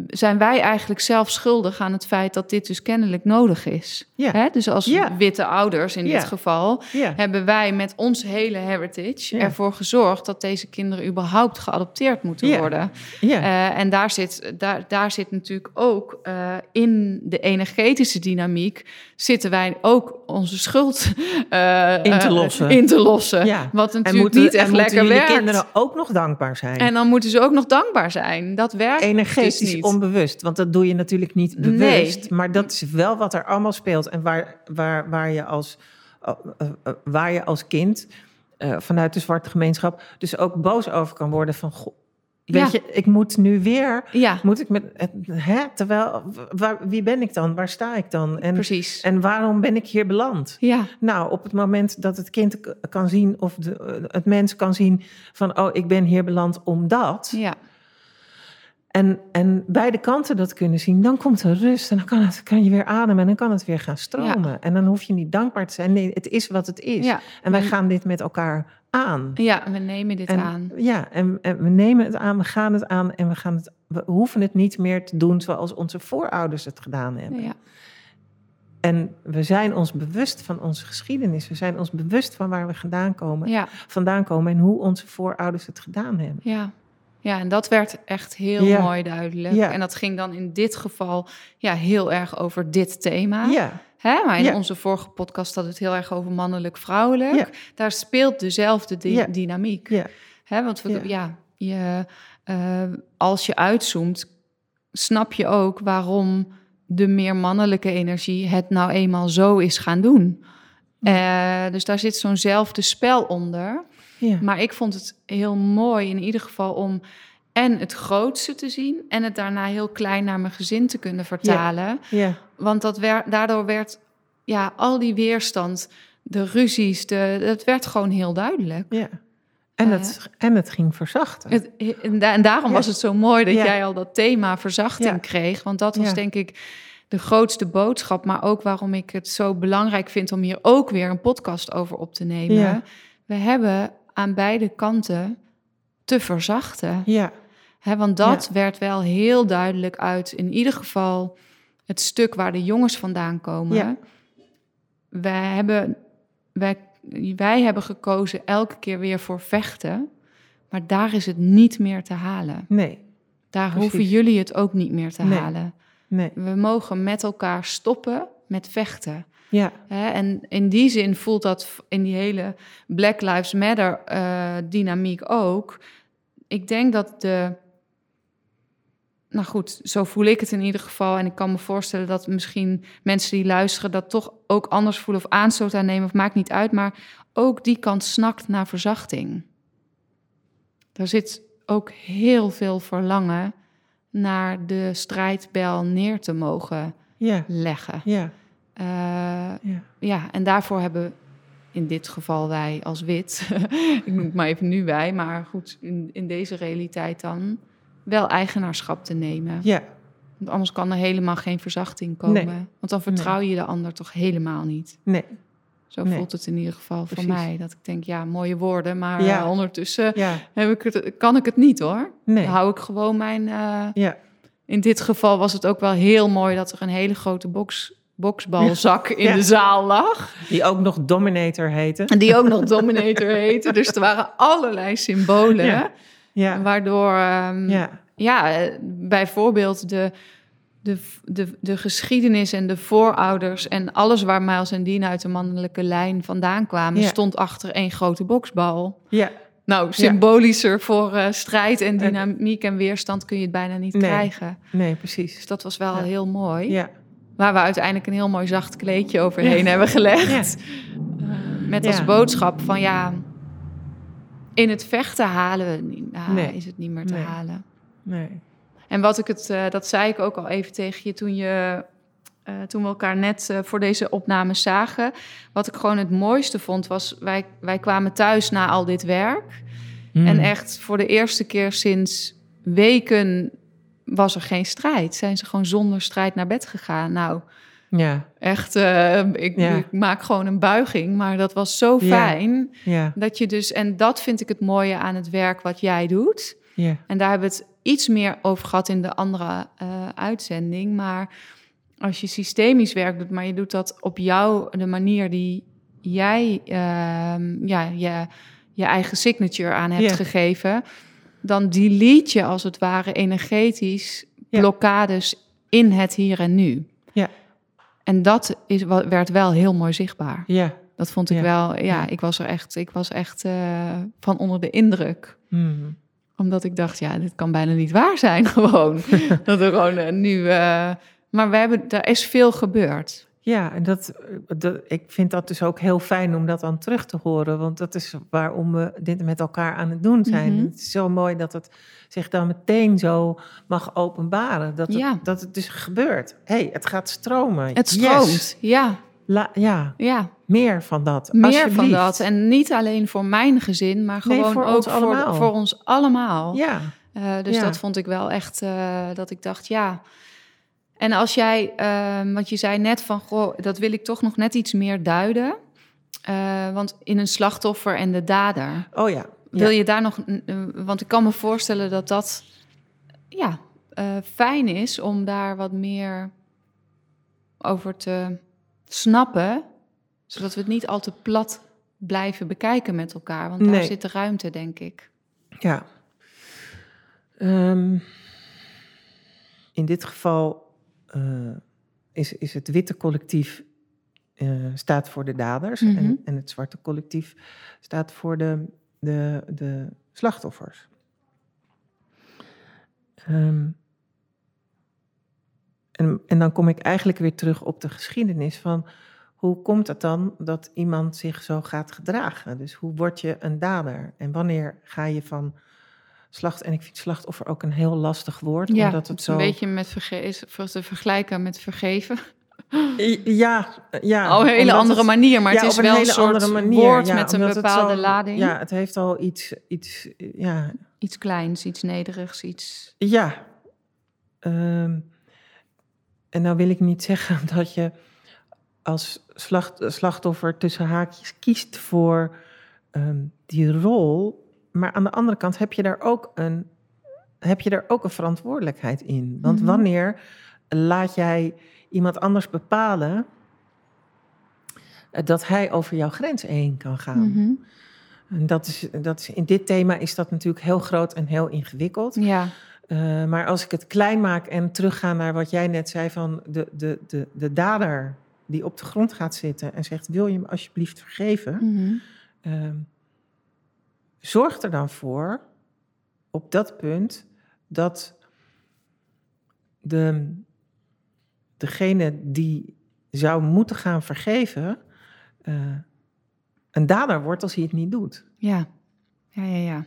zijn wij eigenlijk zelf schuldig aan het feit dat dit dus kennelijk nodig is. Ja. Hè? Dus als Ja. witte ouders in Ja. dit geval hebben wij met ons hele heritage ervoor gezorgd dat deze kinderen überhaupt geadopteerd moeten worden. ja. Eh, en daar zit, daar, daar zit natuurlijk ook eh, in de energetische dynamiek zitten wij ook onze schuld eh, In te lossen. in te lossen. Wat en natuurlijk moeten, niet en echt moeten lekker werkt. kinderen ook nog dankbaar zijn. En dan moeten ze ook nog dankbaar zijn. Dat werkt Energetisch dus niet. Onbewust, want dat doe je natuurlijk niet Nee. bewust. Maar dat is wel wat er allemaal speelt. En waar, waar, waar, je, als, eh, eh, eh, waar je als kind vanuit de zwarte gemeenschap dus ook boos over kan worden van... Goh, weet Ja. je, ik moet nu weer... Ja, Moet ik met... Hè? Terwijl, waar, wie ben ik dan? Waar sta ik dan? En, precies. en waarom ben ik hier beland? ja, Nou, op het moment dat het kind kan zien, of de, het mens kan zien van, oh, ik ben hier beland omdat. ja, En, en beide kanten dat kunnen zien, dan komt er rust en dan kan, het, kan je weer ademen en dan kan het weer gaan stromen. En dan hoef je niet dankbaar te zijn. Nee, het is wat het is. ja. En wij gaan dit met elkaar aan. Ja, we nemen dit En, aan. Ja, en, en we nemen het aan, we gaan het aan en we, gaan het, we hoeven het niet meer te doen zoals onze voorouders het gedaan hebben. Ja, En we zijn ons bewust van onze geschiedenis. We zijn ons bewust van waar we vandaan komen, ja, vandaan komen en hoe onze voorouders het gedaan hebben. ja. Ja, en dat werd echt heel Ja. mooi duidelijk. Ja. En dat ging dan in dit geval ja, heel erg over dit thema. Ja, Hè? Maar in Ja. onze vorige podcast had het heel erg over mannelijk-vrouwelijk. Ja. Daar speelt dezelfde di- dynamiek. Ja. Hè? Want we, Ja. ja. je, eh, als je uitzoomt, snap je ook waarom de meer mannelijke energie het nou eenmaal zo is gaan doen. Eh, dus daar zit zo'nzelfde spel onder. Ja. Maar ik vond het heel mooi in ieder geval om en het grootste te zien en het daarna heel klein naar mijn gezin te kunnen vertalen. Ja. Want dat daardoor werd ja, al die weerstand, de ruzies, de, dat werd gewoon heel duidelijk. ja. En, Eh. het, en het ging verzachten. Het, en, da- en daarom Ja. was het zo mooi dat Ja. jij al dat thema verzachting Ja. kreeg. Want dat was Ja. denk ik de grootste boodschap. Maar ook waarom ik het zo belangrijk vind om hier ook weer een podcast over op te nemen. Ja. We hebben aan beide kanten te verzachten. ja. Want dat werd wel heel duidelijk uit, in ieder geval het stuk waar de jongens vandaan komen. Ja. Wij, hebben, wij, wij hebben gekozen elke keer weer voor vechten. Maar daar is het niet meer te halen. Nee. Daar Precies. hoeven jullie het ook niet meer te Nee. halen. Nee. We mogen met elkaar stoppen met vechten. Ja. Hè, en in die zin voelt dat in die hele Black Lives Matter eh, dynamiek ook. Ik denk dat de. Nou goed, zo voel ik het in ieder geval. En ik kan me voorstellen dat misschien mensen die luisteren dat toch ook anders voelen of aanstoot aan nemen, of maakt niet uit. Maar ook die kant snakt naar verzachting. Er zit ook heel veel verlangen naar de strijdbel neer te mogen Ja. leggen. Ja. Eh, Ja. ja, en daarvoor hebben in dit geval wij als wit, ik noem het maar even nu wij, maar goed, in, in deze realiteit dan, wel eigenaarschap te nemen. Ja. Want anders kan er helemaal geen verzachting komen. Nee. Want dan vertrouw je de ander toch helemaal niet. Nee. Zo Nee. voelt het in ieder geval voor mij. Dat ik denk, ja, mooie woorden, maar Ja. eh, ondertussen Ja. heb ik het, kan ik het niet hoor. Nee. Dan hou ik gewoon mijn... eh, Ja. in dit geval was het ook wel heel mooi dat er een hele grote box, boksbalzak in Ja. de zaal lag. Die ook nog Dominator heette. En die ook nog Dominator heette. Dus er waren allerlei symbolen. Ja. Ja. Waardoor, ehm, ja. Ja. bijvoorbeeld de, de, de, de geschiedenis en de voorouders... en alles waar Miles en Dean uit de mannelijke lijn vandaan kwamen... Ja. stond achter één grote boksbal. Ja. Nou, symbolischer voor eh, strijd en dynamiek en weerstand kun je het bijna niet Nee. krijgen. Nee, Dus precies. dat was wel Ja. heel mooi. Ja. Waar we uiteindelijk een heel mooi zacht kleedje overheen hebben gelegd. Eh, met als Ja. boodschap van ja, in het vechten halen we niet, nou, Nee. is het niet meer te Nee. halen. Nee. En wat ik het, eh, dat zei ik ook al even tegen je toen je. eh, toen we elkaar net voor deze opname zagen. Wat ik gewoon het mooiste vond, was wij, wij kwamen thuis na al dit werk. Hmm. En echt voor de eerste keer sinds weken was er geen strijd. Zijn ze gewoon zonder strijd naar bed gegaan. Nou, Ja. Echt, eh, ik, Ja. ik maak gewoon een buiging, maar dat was zo fijn. Ja. Dat je dus, en dat vind ik het mooie aan het werk wat jij doet. Ja. En daar hebben we het iets meer over gehad in de andere eh, uitzending. Maar als je systemisch werk doet, maar je doet dat op jou, de manier die jij ehm, ja, je, je eigen signature aan hebt Ja. gegeven, dan delete je als het ware energetisch Ja. blokkades in het hier en nu. Ja. En dat is, werd wel heel mooi zichtbaar. Ja. Dat vond ik Ja. wel, ja, Ja. ik was er echt, ik was echt eh, van onder de indruk Hmm. omdat ik dacht, ja, dit kan bijna niet waar zijn gewoon. dat er gewoon eh, nu... maar we hebben, er is veel gebeurd. Ja, en dat, dat, ik vind dat dus ook heel fijn om dat dan terug te horen. Want dat is waarom we dit met elkaar aan het doen zijn. Mhm. Het is zo mooi dat het zich dan meteen zo mag openbaren. Dat het, Ja. dat het dus gebeurt. hey, het gaat stromen. Het Yes. stroomt, ja, La- ja, ja. meer van dat. Meer van dat. En niet alleen voor mijn gezin, maar Nee, gewoon voor ook ons voor, voor ons allemaal. Ja, Eh, dus Ja. dat vond ik wel echt, eh, dat ik dacht, ja. En als jij, ehm, want je zei net van, goh, dat wil ik toch nog net iets meer duiden. Eh, want in een slachtoffer en de dader. oh ja. Wil ja. je daar nog, eh, want ik kan me voorstellen dat dat, ja, eh, fijn is om daar wat meer over te snappen, zodat we het niet al te plat blijven bekijken met elkaar. Want daar Nee. zit de ruimte, denk ik. Ja. Ehm, in dit geval is, is het witte collectief eh, staat voor de daders Mhm. en, en het zwarte collectief staat voor de, de, de slachtoffers. Ehm, en, en dan kom ik eigenlijk weer terug op de geschiedenis van hoe komt het dan dat iemand zich zo gaat gedragen? Dus hoe word je een dader? En wanneer ga je van slacht... En ik vind slachtoffer ook een heel lastig woord, Ja, omdat het zo... een beetje met verge is voor te vergelijken met vergeven. Ja, ja. Op een hele andere het- manier, maar ja, het is wel een hele soort andere manier, woord ja, met een bepaalde zo- lading. Ja, het heeft al iets, iets ja, Iets kleins, iets nederigs, iets... Ja. Ehm, en nou wil ik niet zeggen dat je als slacht, slachtoffer tussen haakjes kiest voor ehm, die rol. Maar aan de andere kant heb je daar ook een, heb je daar ook een verantwoordelijkheid in. Want Mhm. wanneer laat jij iemand anders bepalen eh, dat hij over jouw grens heen kan gaan? Mhm. En dat is, dat is, in dit thema is dat natuurlijk heel groot en heel ingewikkeld. Ja, Uh, maar als ik het klein maak en terugga naar wat jij net zei van de, de, de, de dader die op de grond gaat zitten en zegt: Wil je me alsjeblieft vergeven? Ehm, zorg er dan voor op dat punt dat de, degene die zou moeten gaan vergeven, eh, een dader wordt als hij het niet doet. ja, ja, ja, ja.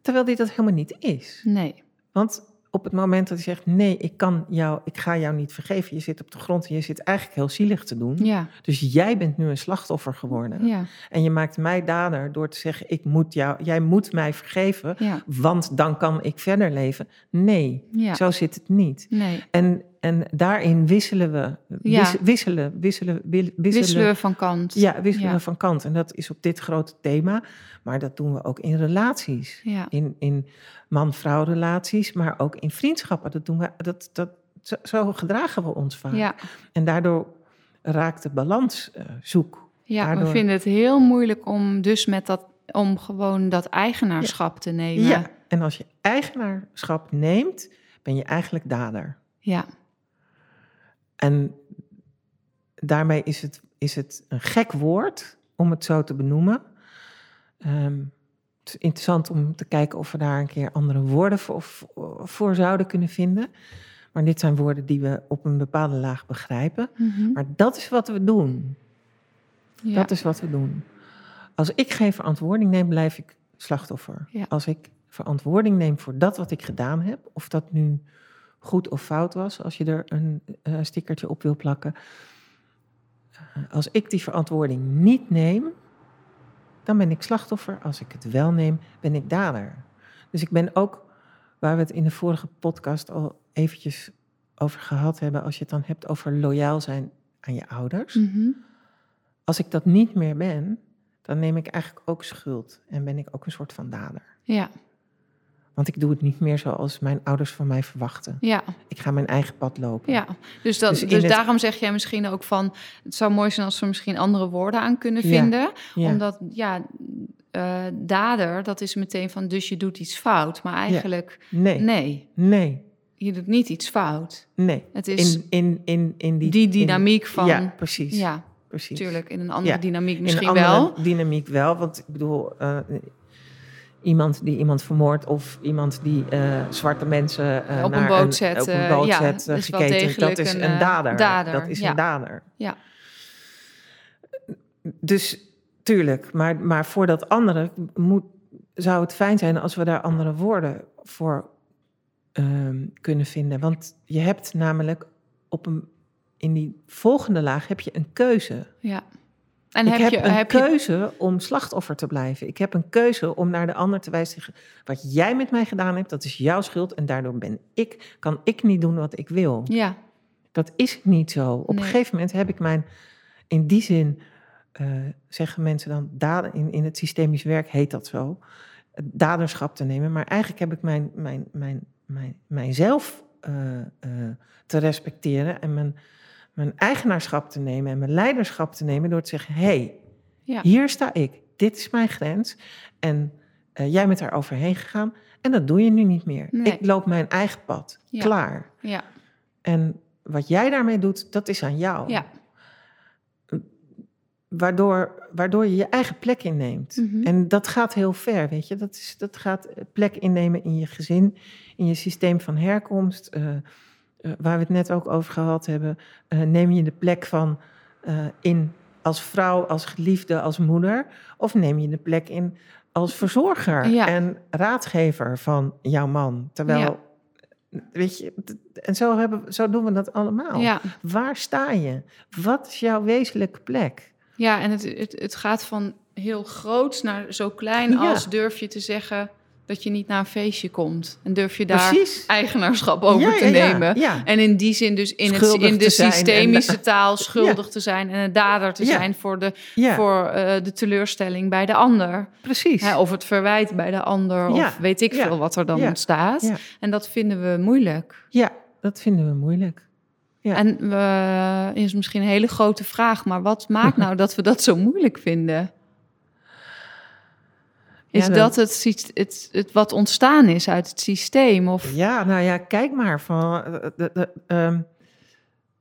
Terwijl dit dat helemaal niet is. Nee, Want op het moment dat hij zegt: Nee, ik, kan jou, ik ga jou niet vergeven. Je zit op de grond en je zit eigenlijk heel zielig te doen. ja, Dus jij bent nu een slachtoffer geworden. ja, En je maakt mij dader door te zeggen: ik moet jou, Jij moet mij vergeven, ja, want dan kan ik verder leven. Nee, ja. zo zit het niet. Nee, En, en daarin wisselen we. Ja. wisselen, wisselen, wisselen. wisselen we van kant. Ja, wisselen Ja. we van kant. En dat is op dit grote thema. Maar dat doen we ook in relaties Ja, in, in man-vrouw relaties, maar ook in vriendschappen. Dat doen we, dat, dat, zo, zo gedragen we ons vaak. ja, En daardoor raakt de balans eh, zoek. ja. we Daardoor- vinden het heel moeilijk om dus met dat, om gewoon dat eigenaarschap te nemen. Ja, en als je eigenaarschap neemt, ben je eigenlijk dader. ja, En daarmee is het, is het een gek woord om het zo te benoemen. Ehm, het is interessant om te kijken of we daar een keer andere woorden voor, voor zouden kunnen vinden. Maar dit zijn woorden die we op een bepaalde laag begrijpen. Mhm. Maar dat is wat we doen. ja. Dat is wat we doen. Als ik geen verantwoording neem, blijf ik slachtoffer. Ja. Als ik verantwoording neem voor dat wat ik gedaan heb, of dat nu goed of fout was, als je er een eh, stickertje op wil plakken. Eh, als ik die verantwoording niet neem, dan ben ik slachtoffer. Als ik het wel neem, ben ik dader. Dus ik ben ook, waar we het in de vorige podcast al eventjes over gehad hebben, als je het dan hebt over loyaal zijn aan je ouders. Mhm. Als ik dat niet meer ben, dan neem ik eigenlijk ook schuld en ben ik ook een soort van dader. ja, Want ik doe het niet meer zoals mijn ouders van mij verwachten. ja. Ik ga mijn eigen pad lopen. Ja, dus, dat, Dus dus, in het- daarom zeg jij misschien ook van... het zou mooi zijn als we misschien andere woorden aan kunnen vinden. Ja. Omdat, ja, eh, dader, dat is meteen van... dus je doet iets fout. Maar eigenlijk, Nee, nee, nee, je doet niet iets fout. nee. Het is In, in, in, in die, die in- dynamiek van... ja, precies. ja, precies. natuurlijk. In een andere Ja, dynamiek In misschien een andere wel. dynamiek wel. Want ik bedoel, eh, iemand die iemand vermoordt of iemand die eh, zwarte mensen eh, Op een boot zet, op een boot ja, zet, eh, is dat is een, een, eh, dader. dader, Dat is ja. een dader. Ja. Dus tuurlijk, maar, maar voor dat andere moet, zou het fijn zijn als we daar andere woorden voor ehm, kunnen vinden. Want je hebt namelijk op een, in die volgende laag heb je een keuze. ja. En ik heb, heb, je, een heb je... keuze om slachtoffer te blijven. Ik heb een keuze om naar de ander te wijzen. Wat jij met mij gedaan hebt, dat is jouw schuld. En daardoor ben ik, kan ik niet doen wat ik wil. Ja, Dat is niet zo. Op Nee. een gegeven moment heb ik mijn, in die zin, eh, zeggen mensen dan, daden, in, in het systemisch werk heet dat zo, daderschap te nemen. Maar eigenlijk heb ik mijn, mijn, mijn, mijn, mijzelf eh, te respecteren en mijn, mijn eigenaarschap te nemen en mijn leiderschap te nemen door te zeggen, hé, hey, ja. hier sta ik, dit is mijn grens en eh, jij bent daar overheen gegaan en dat doe je nu niet meer. Nee. Ik loop mijn eigen pad, Ja. klaar. ja. En wat jij daarmee doet, dat is aan jou. Ja. waardoor, waardoor je je eigen plek inneemt. Mhm. En dat gaat heel ver, weet je. Dat, is, dat gaat plek innemen in je gezin, in je systeem van herkomst. eh, waar we het net ook over gehad hebben. eh, neem je de plek van eh, in als vrouw, als geliefde, als moeder? Of neem je de plek in als verzorger Ja. en raadgever van jouw man? Terwijl, Ja. weet je, en zo, hebben, zo doen we dat allemaal. Ja. Waar sta je? Wat is jouw wezenlijke plek? Ja, en het, het, het gaat van heel groot naar zo klein als durf je te zeggen dat je niet naar een feestje komt. En durf je daar Precies. eigenaarschap over Ja, te ja, nemen. ja. En in die zin dus in, het, in de en- systemische taal schuldig te zijn en een dader te zijn voor de, voor, eh, de teleurstelling bij de ander. precies. Hè, of het verwijt bij de ander, of weet ik veel wat er dan ontstaat. En dat vinden we moeilijk. Ja, dat vinden we moeilijk. Ja. En is misschien een hele grote vraag, maar wat maakt nou dat we dat zo moeilijk vinden? Is Ja, dat het, het, het wat ontstaan is uit het systeem? Of Ja, nou ja, kijk maar. Van, eh, de, de, ehm,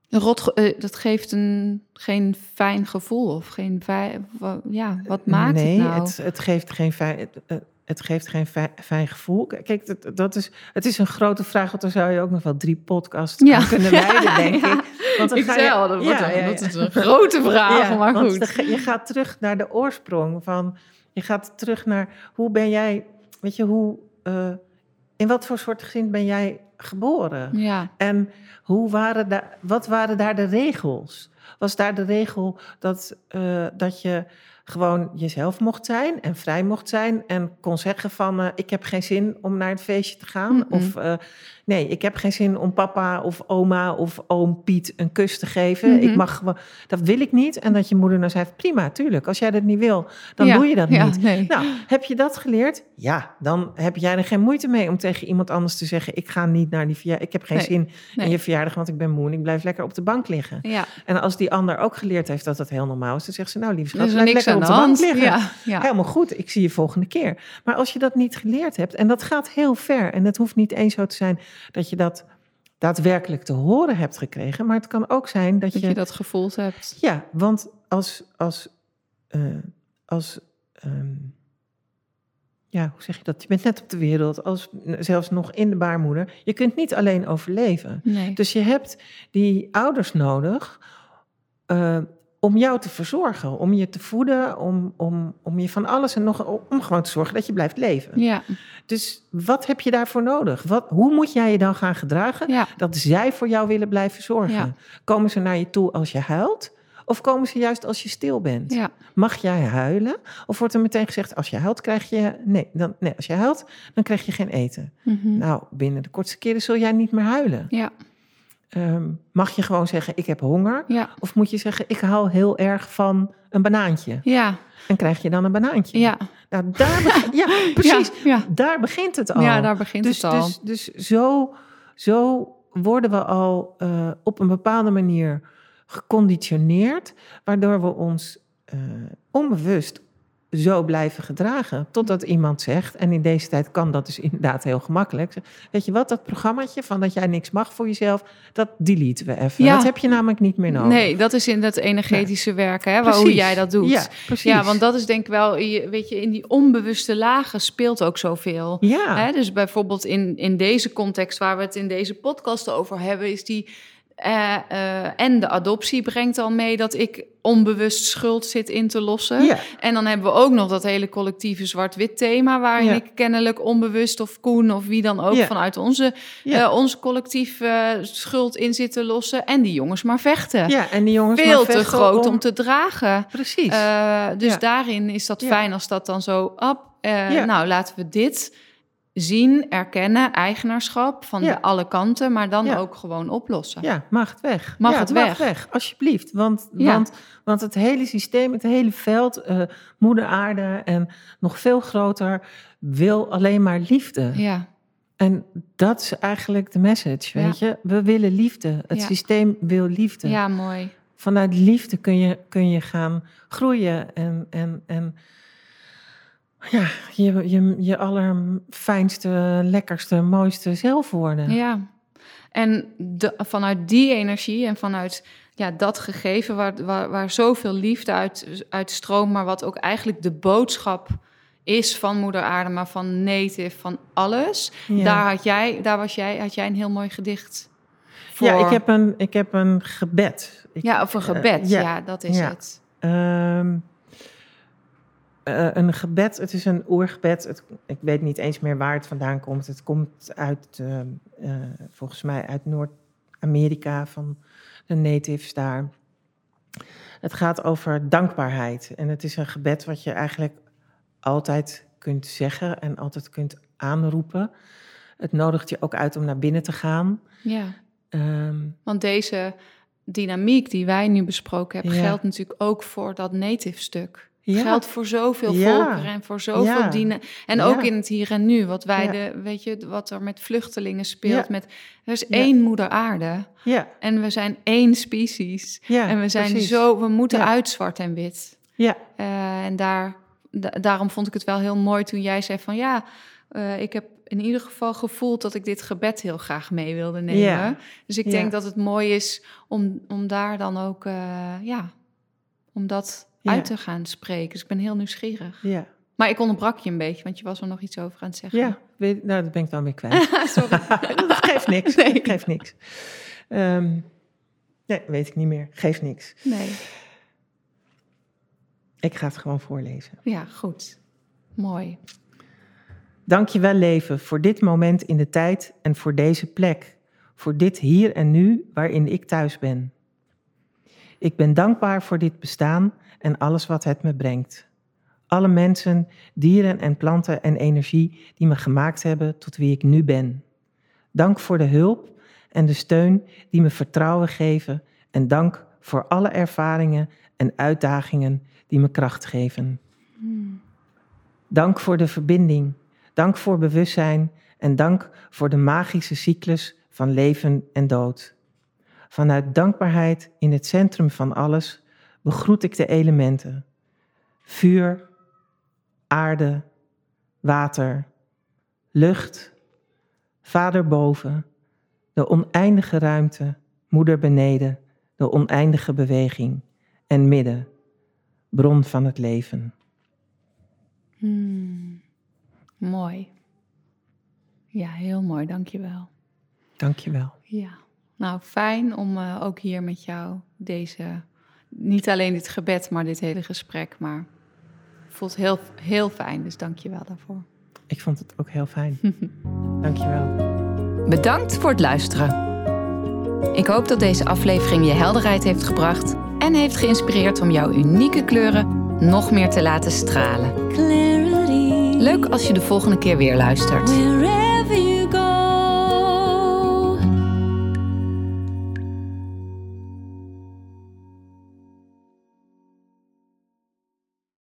rot, eh, dat geeft een, geen fijn gevoel? Of geen fijn, ja, wat maakt nee, het nou? het, het geeft geen fijn, het, eh, geeft geen fijn, fijn gevoel. Kijk, dat, dat is, het is een grote vraag, want daar zou je ook nog wel drie podcasts Ja. aan kunnen wijden, Ja, denk ja. ik. Want dan ik ga zei je- al, dat, wordt dat is een grote vraag, maar goed. dan je gaat terug naar de oorsprong van, je gaat terug naar hoe ben jij, weet je, hoe, eh, in wat voor soort gezin ben jij geboren? Ja, En hoe waren daar, wat waren daar de regels? Was daar de regel dat, eh, dat je gewoon jezelf mocht zijn en vrij mocht zijn en kon zeggen van eh, ik heb geen zin om naar het feestje te gaan? Of eh, nee, ik heb geen zin om papa of oma of oom Piet een kus te geven. Ik mag gewoon, dat wil ik niet. En dat je moeder dan zei prima, tuurlijk, als jij dat niet wil, dan Ja, doe je dat ja, niet. nee. Nou, heb je dat geleerd? Ja, dan heb jij er geen moeite mee om tegen iemand anders te zeggen: Ik ga niet naar die verjaardag. Ik heb geen Nee, zin nee. in je verjaardag, want ik ben moe en ik blijf lekker op de bank liggen. ja, En als die ander ook geleerd heeft dat dat heel normaal is, dan zegt ze: Nou, lieve er schat, is blijf lekker aan op de de bank hand. liggen. Ja, ja. Helemaal goed, ik zie je volgende keer. Maar als je dat niet geleerd hebt, en dat gaat heel ver, en het hoeft niet eens zo te zijn dat je dat daadwerkelijk te horen hebt gekregen, maar het kan ook zijn dat, dat je dat gevoeld hebt. ja, want als, als, eh, als ehm, ja, hoe zeg je dat? Je bent net op de wereld, als, zelfs nog in de baarmoeder. Je kunt niet alleen overleven. Nee. Dus je hebt die ouders nodig eh, om jou te verzorgen, om je te voeden, om, om, om je van alles en nog, om gewoon te zorgen dat je blijft leven. Ja, Dus wat heb je daarvoor nodig? Wat, hoe moet jij je dan gaan gedragen? ja, dat zij voor jou willen blijven zorgen. Ja. Komen ze naar je toe als je huilt? Of komen ze juist als je stil bent? ja. Mag jij huilen? Of wordt er meteen gezegd, als je huilt krijg je... Nee, dan, nee als je huilt, dan krijg je geen eten. Mhm. Nou, binnen de kortste keren zul jij niet meer huilen. Ja, Ehm, mag je gewoon zeggen, ik heb honger? ja, Of moet je zeggen, ik hou heel erg van een banaantje? ja, En krijg je dan een banaantje? ja. Nou, daar begint, ja, precies. Ja. Daar begint het al. Ja, daar begint dus, het al. Dus, dus zo, zo worden we al eh, op een bepaalde manier geconditioneerd, waardoor we ons eh, onbewust zo blijven gedragen. Totdat iemand zegt, en in deze tijd kan dat dus inderdaad heel gemakkelijk. Weet je wat, dat programmaatje van dat jij niks mag voor jezelf, dat deleten we even. Ja. Dat heb je namelijk niet meer nodig. Nee, dat is in dat energetische werken, hè, waar, hoe jij dat doet. Ja, precies. Ja, want dat is denk ik wel, weet je, in die onbewuste lagen speelt ook zoveel. Ja, Hè, dus bijvoorbeeld in, in deze context waar we het in deze podcast over hebben, is die. Eh, eh, en de adoptie brengt al mee dat ik onbewust schuld zit in te lossen. ja, En dan hebben we ook nog dat hele collectieve zwart-wit thema, waarin Ja. ik kennelijk onbewust of Koen of wie dan ook Ja. vanuit onze, eh, onze collectief schuld in zit te lossen. En die jongens maar vechten. ja, en die jongens Veel maar te vechten groot om te dragen. Precies. Dus daarin is dat fijn als dat dan zo, Ja. nou laten we dit zien, erkennen, eigenaarschap van Ja. de alle kanten, maar dan Ja. ook gewoon oplossen. Ja, mag het weg. Mag ja, het mag weg. alsjeblieft. Want, want, want het hele systeem, het hele veld, eh, moeder aarde en nog veel groter, wil alleen maar liefde. Ja, En dat is eigenlijk de message, weet je. We willen liefde. Het systeem wil liefde. ja mooi. Vanuit liefde kun je, kun je gaan groeien en, en, en ja, je, je, je allerfijnste, lekkerste, mooiste zelf worden. Ja. En de, vanuit die energie en vanuit ja, dat gegeven waar, waar, waar zoveel liefde uit, uit stroomt, maar wat ook eigenlijk de boodschap is van Moeder Aarde, maar van native, van alles. Ja. Daar, had jij, daar was jij, had jij een heel mooi gedicht voor. Ja, ik heb een, ik heb een gebed. Ik, ja, of een gebed, Eh, ja, ja, dat is ja. het. Ehm, eh, een gebed, het is een oergebed. Het, ik weet niet eens meer waar het vandaan komt. Het komt uit, ehm, eh, volgens mij uit Noord-Amerika van de natives daar. Het gaat over dankbaarheid. En het is een gebed wat je eigenlijk altijd kunt zeggen en altijd kunt aanroepen. Het nodigt je ook uit om naar binnen te gaan. Ja, Ehm, want deze dynamiek die wij nu besproken hebben, Ja. geldt natuurlijk ook voor dat native stuk. Ja. Geldt voor zoveel Ja. volkeren en voor zoveel Ja. dienen. En ook in het hier en nu, wat wij de, weet je, wat er met vluchtelingen speelt. Met, er is één moeder aarde ja, en we zijn één species. ja. en we zijn precies. zo, we moeten uit zwart en wit. Ja, Eh, en daar, da- daarom vond ik het wel heel mooi toen jij zei van ja, eh, ik heb in ieder geval gevoeld dat ik dit gebed heel graag mee wilde nemen. Ja. Dus ik Ja. denk dat het mooi is om, om daar dan ook, eh, ja, om dat Ja. uit te gaan spreken. Dus ik ben heel nieuwsgierig. ja. Maar ik onderbrak je een beetje, want je was er nog iets over aan het zeggen. Ja, weet, nou, dat ben ik dan weer kwijt. Sorry. dat geeft niks. Nee. Geeft niks. Ehm, nee, weet ik niet meer. Geeft niks. Nee, Ik ga het gewoon voorlezen. ja, goed. Mooi. Dank je wel, leven, voor dit moment in de tijd en voor deze plek. Voor dit hier en nu waarin ik thuis ben. Ik ben dankbaar voor dit bestaan en alles wat het me brengt. Alle mensen, dieren en planten en energie die me gemaakt hebben tot wie ik nu ben. Dank voor de hulp en de steun die me vertrouwen geven. En dank voor alle ervaringen en uitdagingen die me kracht geven. Dank voor de verbinding. Dank voor bewustzijn. En dank voor de magische cyclus van leven en dood. Vanuit dankbaarheid in het centrum van alles begroet ik de elementen: vuur, aarde, water, lucht, vader boven, de oneindige ruimte, moeder beneden, de oneindige beweging en midden, bron van het leven. Hmm. Mooi. Ja, heel mooi. Dankjewel. Dankjewel. Ja, nou fijn om eh, ook hier met jou deze, niet alleen dit gebed, maar dit hele gesprek, maar voelt heel, heel fijn, dus dank je wel daarvoor. Ik vond het ook heel fijn. Dankjewel. Bedankt voor het luisteren. Ik hoop dat deze aflevering je helderheid heeft gebracht en heeft geïnspireerd om jouw unieke kleuren nog meer te laten stralen. Clarity. Leuk als je de volgende keer weer luistert.